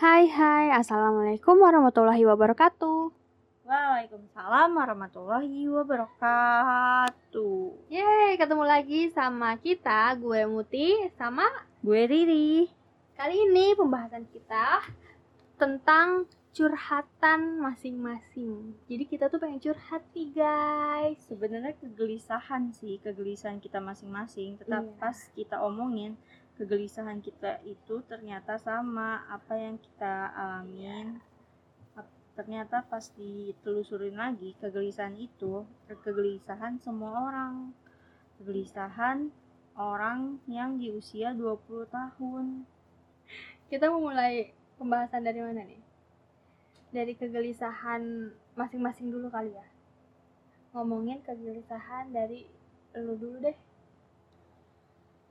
Hai hai, Assalamualaikum warahmatullahi wabarakatuh Waalaikumsalam warahmatullahi wabarakatuh. Yeay, ketemu lagi sama kita, gue Muti, sama Gue Riri. kali ini pembahasan kita tentang curhatan masing-masing Jadi kita tuh pengen curhat nih guys Sebenarnya kegelisahan sih, kegelisahan kita masing-masing. Tetap Iya. pas kita omongin, kegelisahan kita itu ternyata sama apa yang kita alamin. Ternyata pas ditelusurin lagi, kegelisahan itu ke- kegelisahan semua orang. Kegelisahan orang yang di usia 20 tahun. Kita mau mulai pembahasan dari mana nih? Dari kegelisahan masing-masing dulu kali ya Ngomongin kegelisahan dari lu dulu deh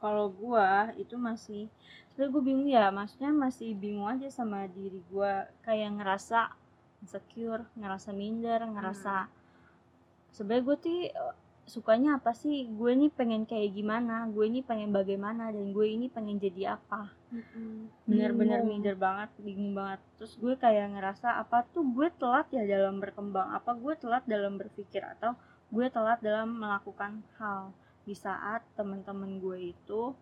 kalau gua itu masih sebenernya gue bingung ya maksudnya masih bingung aja sama diri gua. Kayak ngerasa insecure ngerasa minder ngerasa sebenarnya gue tuh eh, sukanya apa sih? Gue ini pengen kayak gimana? Gue ini pengen bagaimana? Dan gue ini pengen jadi apa? Bener-bener Bingung. minder banget bingung banget. Terus gue kayak ngerasa apa tuh? Gue telat ya dalam berkembang apa gue telat dalam berpikir atau gue telat dalam melakukan hal di saat teman-teman gue itu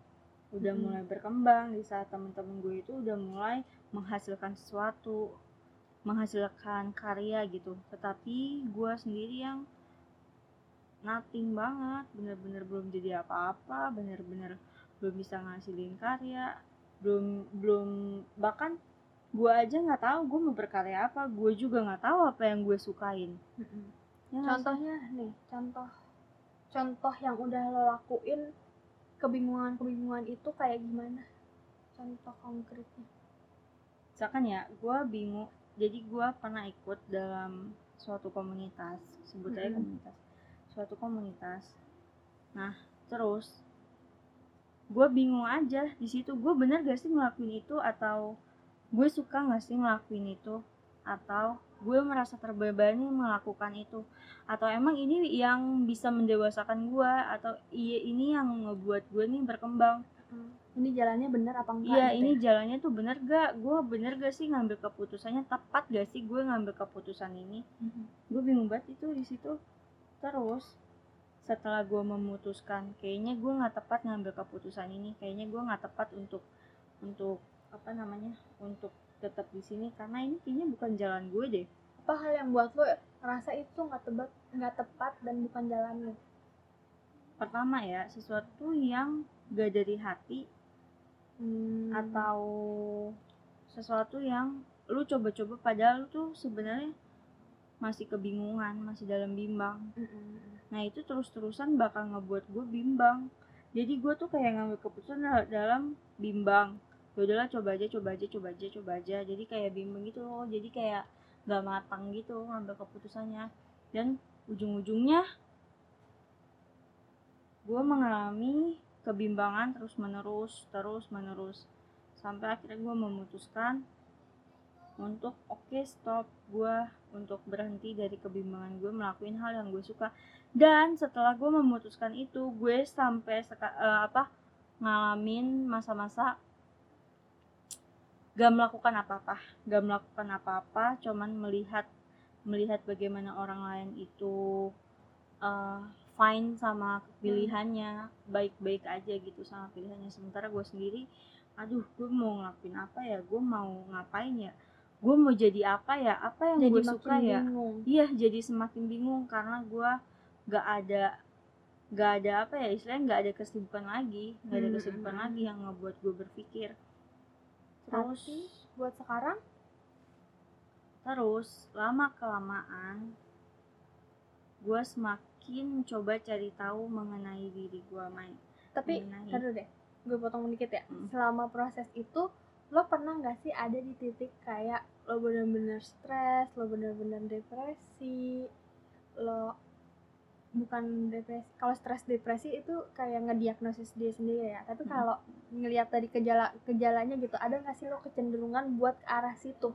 udah Mm-mm. mulai berkembang di saat teman-teman gue itu udah mulai menghasilkan sesuatu menghasilkan karya gitu tetapi gue sendiri yang nothing banget bener-bener belum jadi apa-apa bener-bener belum bisa ngasilin karya belum belum bahkan gue aja nggak tahu gue mau berkarya apa gue juga nggak tahu apa yang gue sukain ya? Contohnya nih, contoh contoh yang udah lo lakuin kebingungan-kebingungan itu kayak gimana? Contoh konkretnya. misalkan ya gue bingung jadi gue pernah ikut dalam suatu komunitas sebut aja Mm-mm. komunitas suatu komunitas nah terus gue bingung aja di situ gue bener gak sih ngelakuin itu atau gue suka gak sih ngelakuin itu atau gue merasa terbebani melakukan itu atau emang ini yang bisa mendewasakan gue atau iya ini yang ngebuat gue nih berkembang Ini jalannya bener apa enggak? Iya gitu ini ya? jalannya tuh bener gak? Gue bener gak sih ngambil keputusannya? Tepat gak sih gue ngambil keputusan ini? Mm-mm. Gue bingung banget itu di situ. Terus setelah gue memutuskan, kayaknya gue nggak tepat ngambil keputusan ini. Kayaknya gue nggak tepat untuk untuk apa namanya? Untuk tetap di sini karena ini kayaknya bukan jalan gue deh. Apa hal yang buat lo rasa itu nggak tepat, nggak tepat dan bukan jalannya? Pertama ya sesuatu yang gak dari hati Hmm. atau sesuatu yang lu coba-coba padahal lu tuh sebenarnya masih kebingungan, masih dalam bimbang. Mm-mm. Nah itu terus-terusan bakal ngebuat gue bimbang. Jadi gue tuh kayak ngambil keputusan dal- dalam bimbang. Ya udahlah coba aja, coba aja, coba aja, coba aja. Jadi kayak bimbang gitu. Jadi kayak gak matang gitu ngambil keputusannya. Dan ujung-ujungnya gue mengalami kebimbangan terus menerus, terus menerus. Sampai akhirnya gue memutuskan untuk oke stop gue untuk berhenti dari kebimbangan gue melakukan hal yang gue suka dan setelah gue memutuskan itu gue sampai eh, apa ngalamin masa-masa gak melakukan apa-apa. Gak melakukan apa-apa cuman melihat melihat bagaimana orang lain itu eh, fine sama pilihannya baik-baik aja gitu sama pilihannya. Sementara gue sendiri aduh gue mau ngelakuin apa ya? Gue mau ngapain ya? Gue mau jadi apa ya? Apa yang gue suka ya? bingung. iya jadi semakin bingung karena gue gak ada gak ada apa ya? Istilahnya gak ada kesibukan lagi. Gak ada Hmm, kesibukan hmm, lagi yang ngebuat gue berpikir terus Tapi buat sekarang? Terus lama kelamaan gue semakin coba cari tahu mengenai diri gue main tapi mengenai ntar dulu deh gue potong dikit ya. Hmm. selama proses itu lo pernah nggak sih ada di titik kayak lo bener-bener stres lo bener-bener depresi lo bukan depresi kalau stres depresi itu kayak ngediagnosis dia sendiri ya. Tapi Hmm. kalau ngelihat dari gejala gejalanya gitu ada nggak sih lo kecenderungan buat ke arah situ?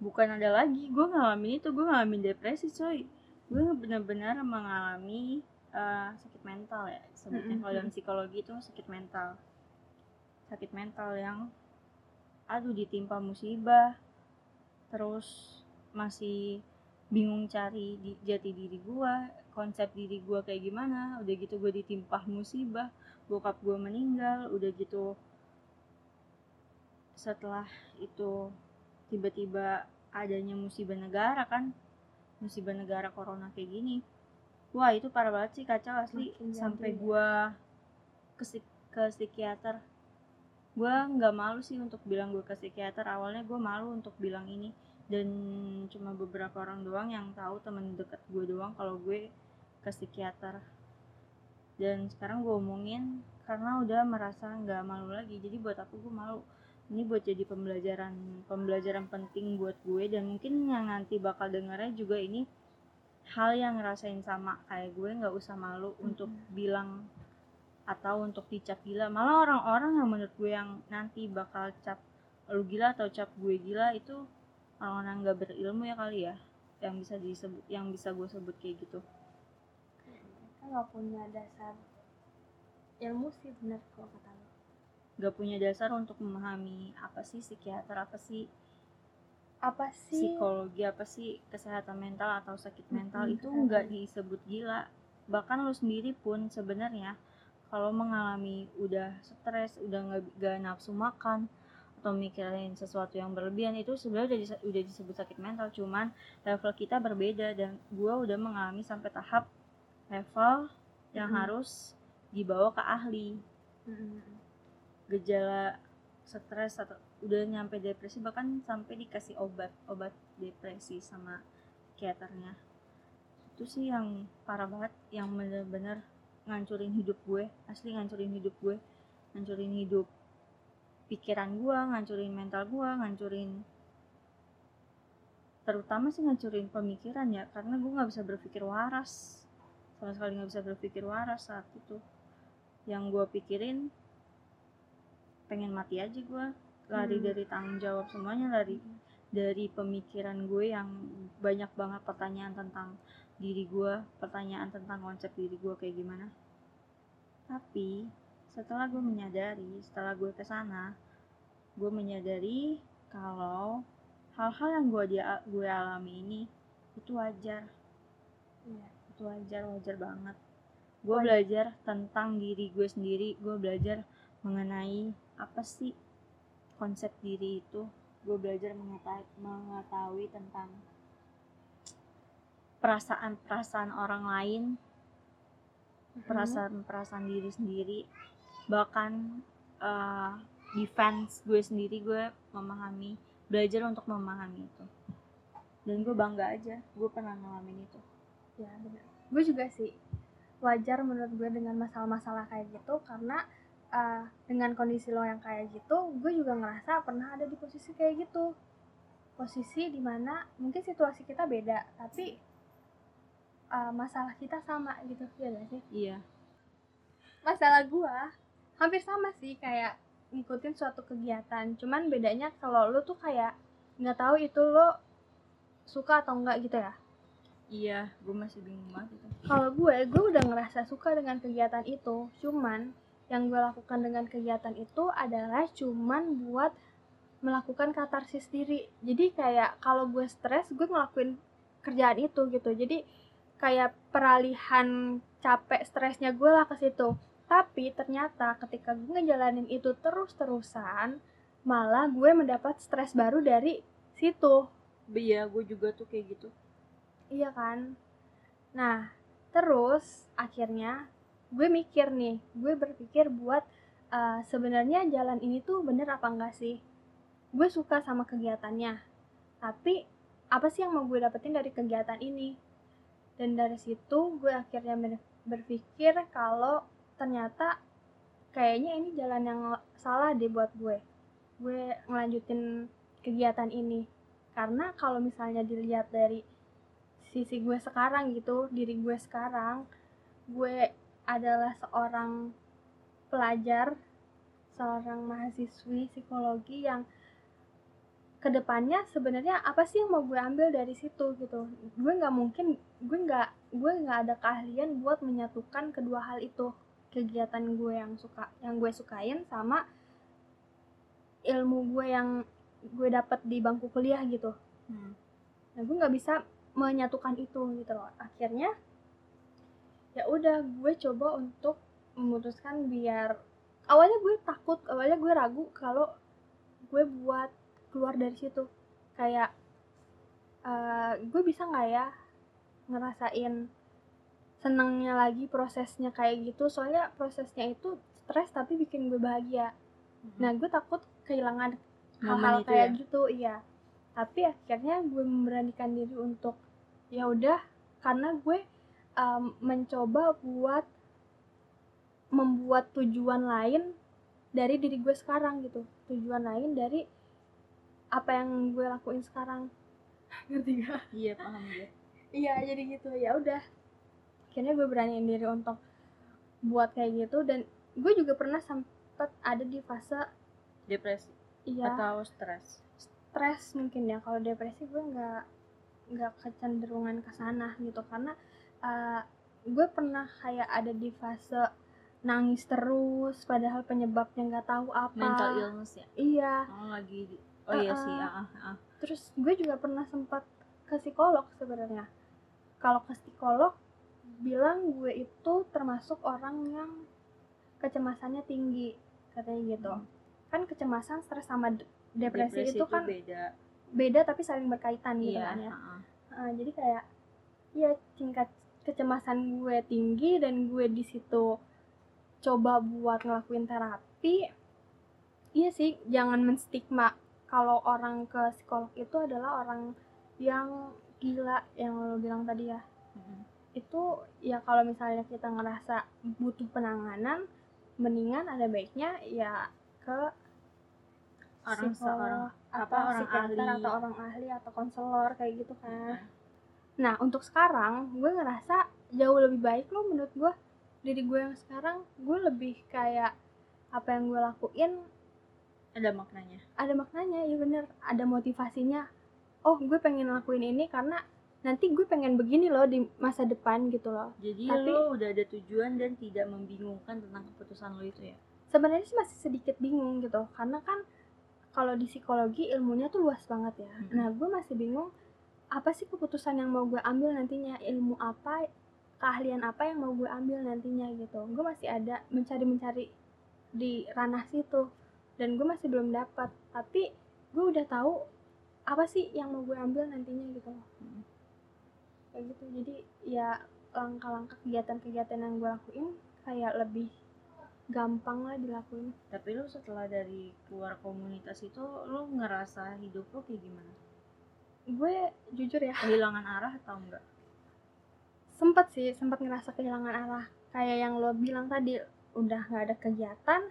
Bukan ada lagi gue ngalamin itu gue ngalamin depresi coy. Gue benar-benar mengalami eh, sakit mental ya sebutnya. Mm-mm, kalau dalam psikologi itu sakit mental. Sakit mental yang aduh ditimpa musibah terus masih bingung cari di, jati diri gue konsep diri gue kayak gimana udah gitu gue ditimpa musibah bokap gue meninggal udah gitu setelah itu tiba-tiba adanya musibah negara kan musibah negara corona kayak gini. Wah itu parah banget sih kacau asli. Makin sampai ya. gue ke ke psikiater. Gue nggak malu sih untuk bilang gue ke psikiater. Awalnya gue malu untuk bilang ini dan cuma beberapa orang doang yang tahu temen deket gue doang kalau gue ke psikiater. Dan sekarang gue omongin karena udah merasa nggak malu lagi. Jadi buat aku gue malu. Ini buat jadi pembelajaran pembelajaran penting buat gue. Dan mungkin yang nanti bakal dengarnya juga ini hal yang ngerasain sama kayak gue. Nggak usah malu untuk bilang atau untuk dicap gila. Malah orang-orang yang menurut gue yang nanti bakal cap lu gila atau cap gue gila itu orang-orang nggak berilmu ya kali ya yang bisa disebut yang bisa gue sebut kayak gitu. Mereka nggak punya dasar ilmu sih bener kalau kata lo nggak punya dasar untuk memahami apa sih psikiater apa sih apa sih? psikologi apa sih kesehatan mental atau sakit mental Mm-mm, itu benar. nggak disebut gila. Bahkan lu sendiri pun sebenarnya kalau mengalami udah stres udah nggak nafsu makan atau mikirin sesuatu yang berlebihan itu sebenarnya udah, dise- udah disebut sakit mental cuman level kita berbeda dan gua udah mengalami sampai tahap level yang Mm-mm. harus dibawa ke ahli Mm-mm. gejala stres atau udah nyampe depresi bahkan sampai dikasih obat obat depresi sama psikiaternya itu sih yang parah banget yang bener-bener ngancurin hidup gue asli ngancurin hidup gue ngancurin hidup pikiran gue ngancurin mental gue ngancurin terutama sih ngancurin pemikiran ya karena gue nggak bisa berpikir waras. Sama sekali nggak bisa berpikir waras saat itu. Yang gue pikirin pengen mati aja gue lari Hmm. dari tanggung jawab semuanya lari dari pemikiran gue yang banyak banget pertanyaan tentang diri gue pertanyaan tentang konsep diri gue kayak gimana. Tapi setelah gue menyadari setelah gue ke sana gue menyadari kalau hal-hal yang gue dia gue alami ini itu wajar. Iya. itu wajar wajar banget. Gue belajar tentang diri gue sendiri gue belajar mengenai apa sih konsep diri itu. Gue belajar mengetahui, mengetahui tentang perasaan-perasaan orang lain perasaan-perasaan diri sendiri bahkan eh, defense gue sendiri gue memahami belajar untuk memahami itu. Dan gue bangga aja gue pernah ngalamin itu. Ya benar. Gue juga sih wajar menurut gue dengan masalah-masalah kayak gitu karena uh, dengan kondisi lo yang kayak gitu gue juga ngerasa pernah ada di posisi kayak gitu. Posisi di mana mungkin situasi kita beda tapi uh, masalah kita sama gitu ya gak sih? Iya. Masalah gue hampir sama sih kayak ngikutin suatu kegiatan. Cuman bedanya kalau lo tuh kayak nggak tahu itu lo suka atau enggak gitu ya. Iya gue masih bingung banget itu. Kalau gue gue udah ngerasa suka dengan kegiatan itu. Cuman yang gue lakukan dengan kegiatan itu adalah cuman buat melakukan katarsis diri. Jadi kayak kalau gue stres gue ngelakuin kerjaan itu gitu. Jadi kayak peralihan capek stresnya gue lah ke situ tapi ternyata ketika gue ngejalanin itu terus-terusan malah gue mendapat stres baru dari situ iya gue juga tuh kayak gitu Iya kan? Nah, terus akhirnya gue mikir nih, gue berpikir buat uh, sebenarnya jalan ini tuh bener apa enggak sih? Gue suka sama kegiatannya, tapi apa sih yang mau gue dapetin dari kegiatan ini? Dan dari situ gue akhirnya ber- berpikir kalau ternyata kayaknya ini jalan yang salah deh buat gue. Gue ngelanjutin kegiatan ini. Karena kalau misalnya dilihat dari sisi gue sekarang gitu diri gue sekarang gue adalah seorang pelajar seorang mahasiswi psikologi yang ke depannya sebenarnya apa sih yang mau gue ambil dari situ gitu gue nggak mungkin gue nggak gue nggak ada keahlian buat menyatukan kedua hal itu kegiatan gue yang suka yang gue sukain sama ilmu gue yang gue dapet di bangku kuliah gitu. Hmm. nah gue nggak bisa menyatukan itu gitu loh. Akhirnya ya udah gue coba untuk memutuskan biar awalnya gue takut awalnya gue ragu kalau gue buat keluar dari situ. Kayak eh, gue bisa nggak ya ngerasain senangnya lagi prosesnya kayak gitu soalnya prosesnya itu stres tapi bikin gue bahagia. Nah gue takut kehilangan hal-hal kayak ya? gitu iya. Tapi akhirnya gue memberanikan diri untuk ya udah karena gue um, mencoba buat membuat tujuan lain dari diri gue sekarang gitu. Tujuan lain dari apa yang gue lakuin sekarang. Ngerti gak? iya paham gue. Iya jadi gitu. Ya udah akhirnya gue beraniin diri untuk buat kayak gitu. Dan gue juga pernah sempet ada di fase depresi? Iya. Atau stres? Stres mungkin ya. Kalau depresi gue nggak nggak kecenderungan ke sana gitu. Karena uh, gue pernah kayak ada di fase nangis terus padahal penyebabnya nggak tahu apa. Mental illness ya? Iya. Oh lagi oh iya Uh-uh. sih ah, ah, ah. terus gue juga pernah sempat ke psikolog sebenarnya. Kalau ke psikolog bilang gue itu termasuk orang yang kecemasannya tinggi katanya gitu Hmm. kan kecemasan stres sama de- depresi, itu kan beda beda tapi saling berkaitan gitu iya kan ya ah. Uh, jadi kayak ya tingkat kecemasan gue tinggi dan gue di situ coba buat ngelakuin terapi iya sih jangan menstigma kalau orang ke psikolog itu adalah orang yang gila yang lo bilang tadi ya Mm-mm. Itu ya kalau misalnya kita ngerasa butuh penanganan mendingan ada baiknya ya ke orang seorang apa, atau orang ahli. atau orang ahli atau konselor kayak gitu kan Nah, Nah, untuk sekarang gue ngerasa jauh lebih baik loh menurut gue. Diri gue yang sekarang, gue lebih kayak apa yang gue lakuin ada maknanya ada maknanya, ya bener. Ada motivasinya. Oh, gue pengen lakuin ini karena nanti gue pengen begini loh di masa depan gitu loh. jadi Tapi- lo udah ada tujuan dan tidak membingungkan tentang keputusan lo itu ya Sebenarnya sih masih sedikit bingung gitu, karena kan kalau di psikologi ilmunya tuh luas banget ya. Mm-mm. Nah, gue masih bingung apa sih keputusan yang mau gue ambil nantinya, ilmu apa, keahlian apa yang mau gue ambil nantinya gitu. Gue masih ada mencari-mencari di ranah situ dan gue masih belum dapat. Tapi gue udah tahu apa sih yang mau gue ambil nantinya gitu loh. Hmm. Kayak gitu. Jadi ya langkah-langkah kegiatan-kegiatan yang gue lakuin kayak lebih gampang lah dilakuin. tapi lo setelah dari keluar komunitas itu lo ngerasa hidup lo kayak gimana Gue jujur ya kehilangan arah atau enggak sempet sih sempat ngerasa kehilangan arah kayak yang lo bilang tadi udah nggak ada kegiatan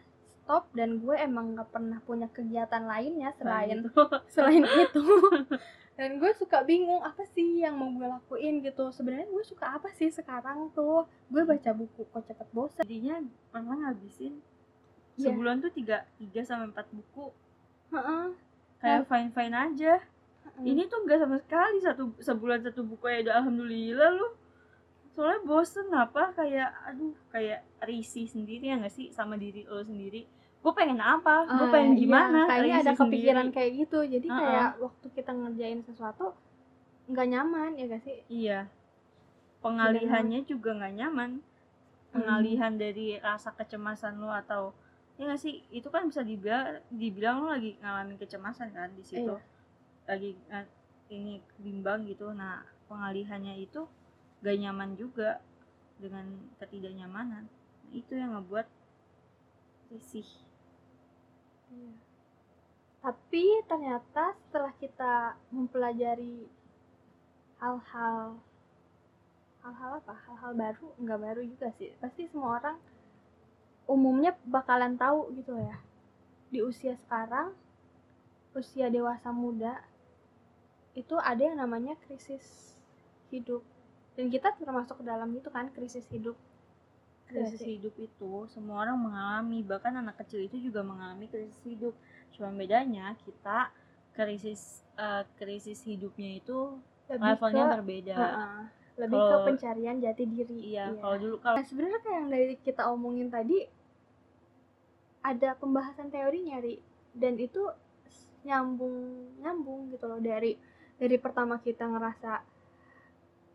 stop dan gue emang nggak pernah punya kegiatan lainnya selain itu selain itu. Dan gue suka bingung apa sih yang mau gue lakuin gitu. Sebenarnya gue suka apa sih sekarang tuh? Gue baca buku kok cepet bosan jadinya pernah ngabisin Iya. sebulan tuh tiga tiga sampai empat buku. Heeh. kayak fine fine aja. Heeh. ini tuh enggak sama sekali satu sebulan satu buku ya udah alhamdulillah lu. Soalnya bosen apa? Kayak aduh kayak risih sendiri ya nggak sih? Sama diri lo sendiri gue pengen apa? Gue Ah, pengen iya, gimana? Kayaknya ada Risih kepikiran sendiri. kayak gitu. Jadi Heeh. kayak waktu kita ngerjain sesuatu nggak nyaman ya gak sih? Iya. Pengalihannya juga nggak nyaman. Pengalihan dari rasa kecemasan lo atau ya nggak sih? Itu kan bisa dibilang dibilang lo lagi ngalamin kecemasan kan di situ. Iya. lagi eh, ini bimbang gitu. Nah pengalihannya itu gak nyaman juga dengan ketidaknyamanan. Nah, itu yang ngebuat risih Iya. Tapi ternyata setelah kita mempelajari hal-hal hal-hal apa? Hal-hal baru, nggak baru juga sih. Pasti semua orang umumnya bakalan tahu gitu ya. Di usia sekarang, usia dewasa muda itu ada yang namanya krisis hidup. Dan kita termasuk ke dalam itu kan krisis hidup. Krisis Iya hidup itu semua orang mengalami bahkan anak kecil itu juga mengalami krisis hidup. Cuma bedanya kita krisis eh, krisis hidupnya itu Lebih levelnya ke- berbeda. lebih ke Kalau- pencarian jati diri. iya kalau dulu kalau Nah, sebenarnya kayak yang dari kita omongin tadi ada pembahasan teorinya ri. Dan itu nyambung nyambung gitu loh dari dari pertama kita ngerasa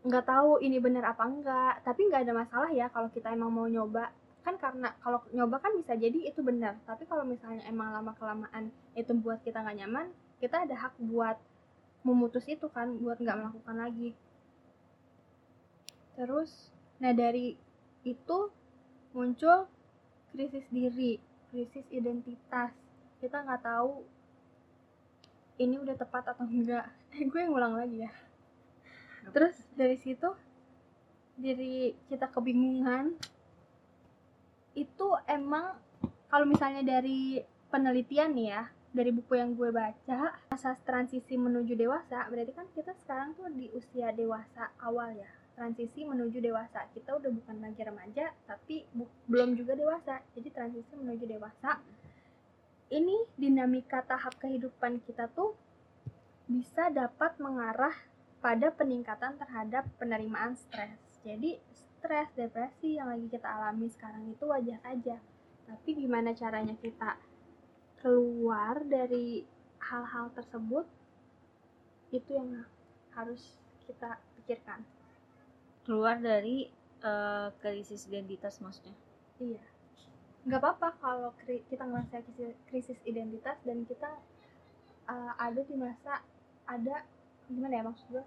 nggak tahu ini benar apa enggak tapi nggak ada masalah ya kalau kita emang mau nyoba. Kan karena kalau nyoba kan bisa jadi itu benar tapi kalau misalnya emang lama kelamaan itu buat kita nggak nyaman kita ada hak buat memutus itu kan buat nggak melakukan lagi. Terus nah dari itu muncul krisis diri krisis identitas. Kita nggak tahu ini udah tepat atau enggak gue yang ulang lagi ya terus dari situ dari kita kebingungan. Itu emang kalau misalnya dari penelitian nih ya dari buku yang gue baca masa transisi menuju dewasa berarti kan kita sekarang tuh di usia dewasa awal ya. Transisi menuju dewasa. Kita udah bukan lagi remaja tapi belum juga dewasa. Jadi transisi menuju dewasa. Ini dinamika tahap kehidupan kita tuh bisa dapat mengarah pada peningkatan terhadap penerimaan stres. Jadi stres, depresi yang lagi kita alami sekarang itu wajar aja. Tapi gimana caranya kita keluar dari hal-hal tersebut itu yang harus kita pikirkan. Keluar dari uh, krisis identitas maksudnya. Iya. Nggak apa-apa kalau kita ngerasa krisis identitas dan kita uh, ada di masa ada gimana ya maksud gue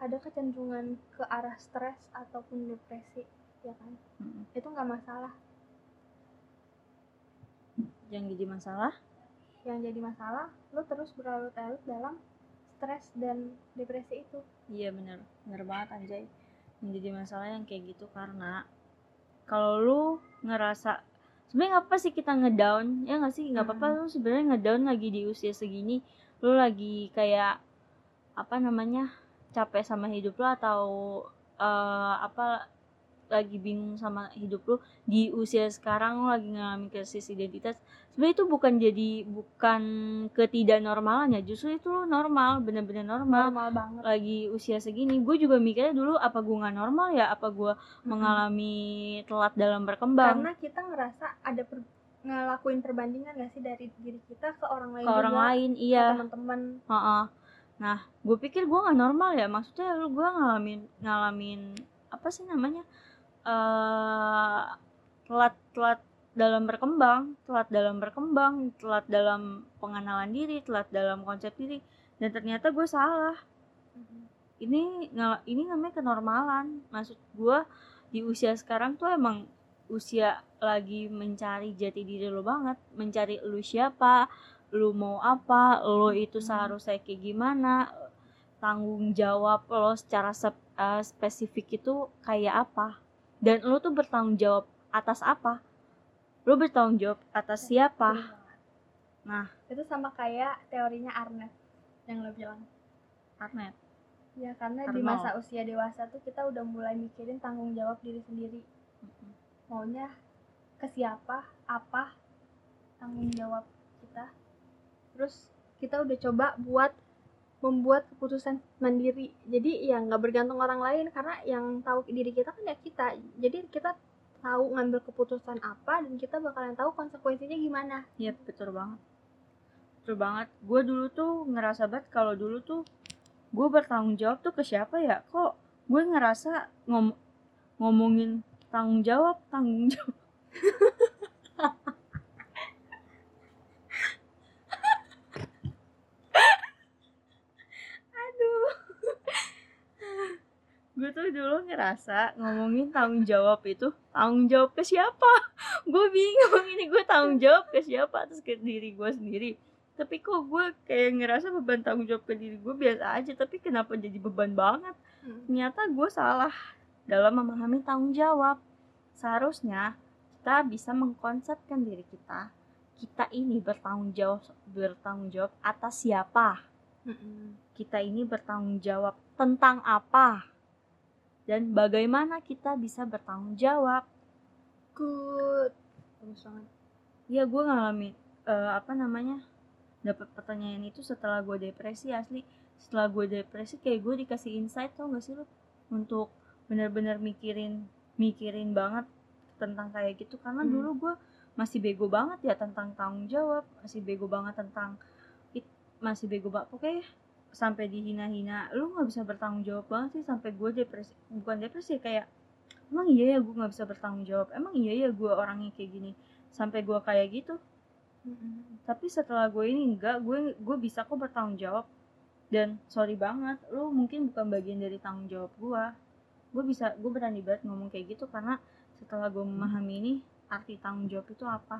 ada kecenderungan ke arah stres ataupun depresi ya kan? Hmm. itu nggak masalah. Yang jadi masalah? Yang jadi masalah lo terus berlarut-larut dalam stres dan depresi itu. Iya bener. Bener banget anjay. Yang jadi masalah yang kayak gitu karena kalau lu ngerasa sebenarnya apa sih kita ngedown ya nggak sih? Nggak apa-apa hmm. lu sebenarnya ngedown lagi di usia segini. Lu lagi kayak apa namanya capek sama hidup lo atau uh, apa lagi bingung sama hidup lo di usia sekarang lo lagi ngalamin krisis identitas sebenarnya itu bukan jadi bukan ketidaknormalannya justru itu normal bener-bener normal, normal banget. Lagi usia segini gue juga mikirnya dulu apa gue nggak normal ya? Apa gue hmm. mengalami telat dalam berkembang? Karena kita ngerasa ada per ngelakuin perbandingan gak sih dari diri kita ke orang lain ke juga, orang lain iya. teman-teman. Uh -uh nah gue pikir gue nggak normal ya. Maksudnya lu gue ngalamin ngalamin apa sih namanya uh, telat telat dalam berkembang telat dalam berkembang telat dalam pengenalan diri telat dalam konsep diri. Dan ternyata gue salah. Mm-hmm. ini ini namanya kenormalan. Maksud gue di usia sekarang tuh emang usia lagi mencari jati diri lo banget. Mencari lu siapa lu mau apa lo itu hmm. seharusnya kayak gimana tanggung jawab lo secara sep, uh, spesifik itu kayak apa. Dan lo tuh bertanggung jawab atas apa? Lo bertanggung jawab atas siapa? nah. Itu sama kayak teorinya Arnett yang lo bilang. Arnett? Ya karena Arnold. di masa usia dewasa tuh kita udah mulai mikirin tanggung jawab diri sendiri. Maunya ke siapa apa tanggung jawab kita terus kita udah coba buat membuat keputusan mandiri. Jadi ya nggak bergantung orang lain karena yang tahu diri kita kan ya kita. Jadi kita tahu ngambil keputusan apa dan kita bakalan tahu konsekuensinya gimana. Iya betul banget. Betul banget. Gue dulu tuh ngerasa banget kalau dulu tuh gue bertanggung jawab tuh ke siapa ya? Kok gue ngerasa ngom ngomongin tanggung jawab tanggung jawab gue tuh dulu ngerasa ngomongin tanggung jawab itu tanggung jawab ke siapa? Gue bingung ini gue tanggung jawab ke siapa terus ke diri gue sendiri. Tapi kok gue kayak ngerasa beban tanggung jawab ke diri gue biasa aja tapi kenapa jadi beban banget? Hmm. ternyata gue salah dalam memahami tanggung jawab. Seharusnya kita bisa mengkonsepkan diri kita kita ini bertanggung jawab bertanggung jawab atas siapa? Hmm. kita ini bertanggung jawab tentang apa dan bagaimana kita bisa bertanggung jawab. Good. Bagus banget. Iya, gue ngalamin uh, apa namanya dapat pertanyaan itu setelah gue depresi asli. Setelah gue depresi kayak gue dikasih insight tau gak sih lo untuk benar-benar mikirin mikirin banget tentang kayak gitu karena hmm. dulu gue masih bego banget ya tentang tanggung jawab masih bego banget tentang it, masih bego banget pokoknya sampai dihina-hina lu nggak bisa bertanggung jawab banget sih sampai gue depresi bukan depresi kayak emang iya ya gue nggak bisa bertanggung jawab? Emang iya ya gue orangnya kayak gini? Sampai gue kayak gitu. Tapi setelah gue ini enggak gue gue bisa kok bertanggung jawab. Dan sorry banget lu mungkin bukan bagian dari tanggung jawab gue gue bisa gue berani banget ngomong kayak gitu karena setelah gue memahami ini arti tanggung jawab itu apa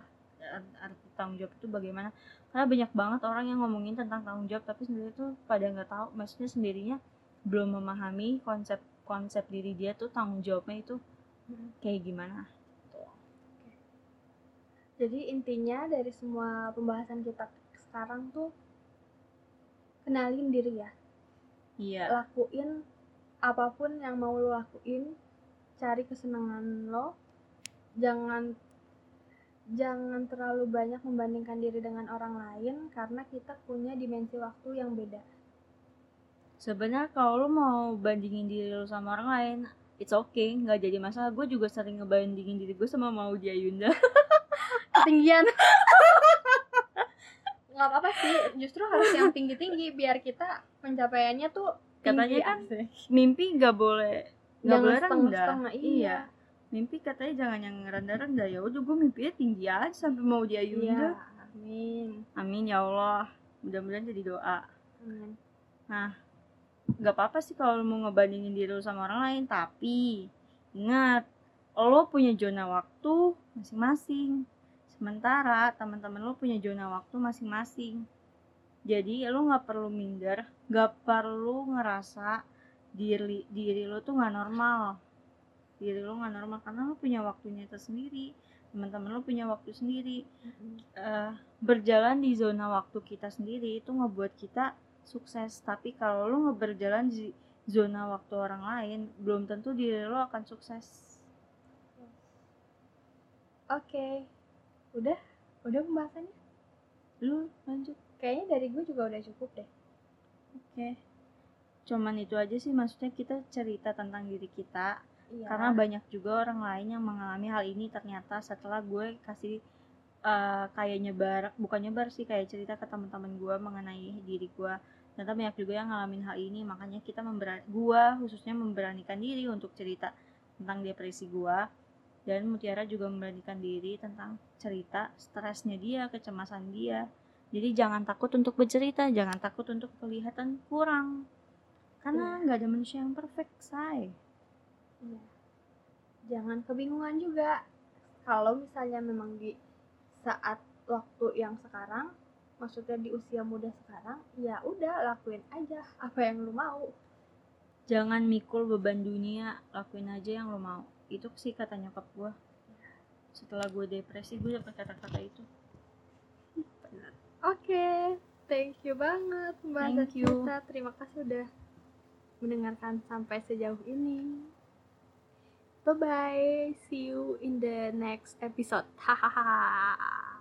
arti tanggung jawab itu bagaimana? Karena banyak banget orang yang ngomongin tentang tanggung jawab tapi sendiri tuh pada nggak tahu. Maksudnya sendirinya belum memahami konsep konsep diri dia tuh tanggung jawabnya itu kayak gimana. Jadi intinya dari semua pembahasan kita sekarang tuh kenalin diri ya. Iya. Lakuin apa pun yang mau lo lakuin cari kesenangan lo. Jangan jangan terlalu banyak membandingkan diri dengan orang lain karena kita punya dimensi waktu yang beda. Sebenarnya kalau lo mau bandingin diri lo sama orang lain it's okay nggak jadi masalah. Gue juga sering ngebandingin diri gue sama mau dia Yunda. Ketinggian. Nggak apa-apa sih justru harus yang tinggi-tinggi biar kita pencapaiannya tuh katanya tinggi kan asik. mimpi nggak boleh nggak boleh rendah. iya. iya mimpi katanya jangan yang rendah-rendah ya udah gue mimpinya tinggi aja sampai mau dia iya Yunda amin amin ya Allah mudah-mudahan jadi doa amin Nah, nggak apa-apa sih kalau lo mau ngebandingin diri lo sama orang lain, tapi ingat, lo punya zona waktu masing-masing. Sementara teman-teman lo punya zona waktu masing-masing. Jadi lo nggak perlu minder, nggak perlu ngerasa diri diri lo tuh nggak normal. Diri lo nggak normal karena lo punya waktunya tersendiri. Teman-teman lo punya waktu sendiri. Eh, berjalan di zona waktu kita sendiri itu ngebuat kita sukses. Tapi kalau lo nggak berjalan di zona waktu orang lain belum tentu diri lo akan sukses. Oke. Udah? Udah pembahasannya? Lu lanjut. Kayaknya dari gue juga udah cukup deh. Oke. Cuman itu aja sih maksudnya kita cerita tentang diri kita iya. Karena banyak juga orang lain yang mengalami hal ini ternyata setelah gue kasih eh, kayak nyebar bukan nyebar sih kayak cerita ke teman-teman gue mengenai diri gue. Ternyata banyak juga yang ngalamin hal ini makanya kita memberani gue khususnya memberanikan diri untuk cerita tentang depresi gue. Dan Mutiara juga memberanikan diri tentang cerita stresnya dia kecemasan dia. Jadi jangan takut untuk bercerita jangan takut untuk kelihatan kurang. Karena nggak ada manusia yang perfect say Iya. Jangan kebingungan juga. Kalau misalnya memang di saat waktu yang sekarang, maksudnya di usia muda sekarang, ya udah lakuin aja apa yang lu mau. jangan mikul beban dunia lakuin aja yang lo mau itu sih kata nyokap gue setelah gue depresi gue dapet kata-kata itu Oke, thank you banget pembahasan Thank you. kita. Terima kasih udah mendengarkan sampai sejauh ini. Bye bye. See you in the next episode. Hahaha.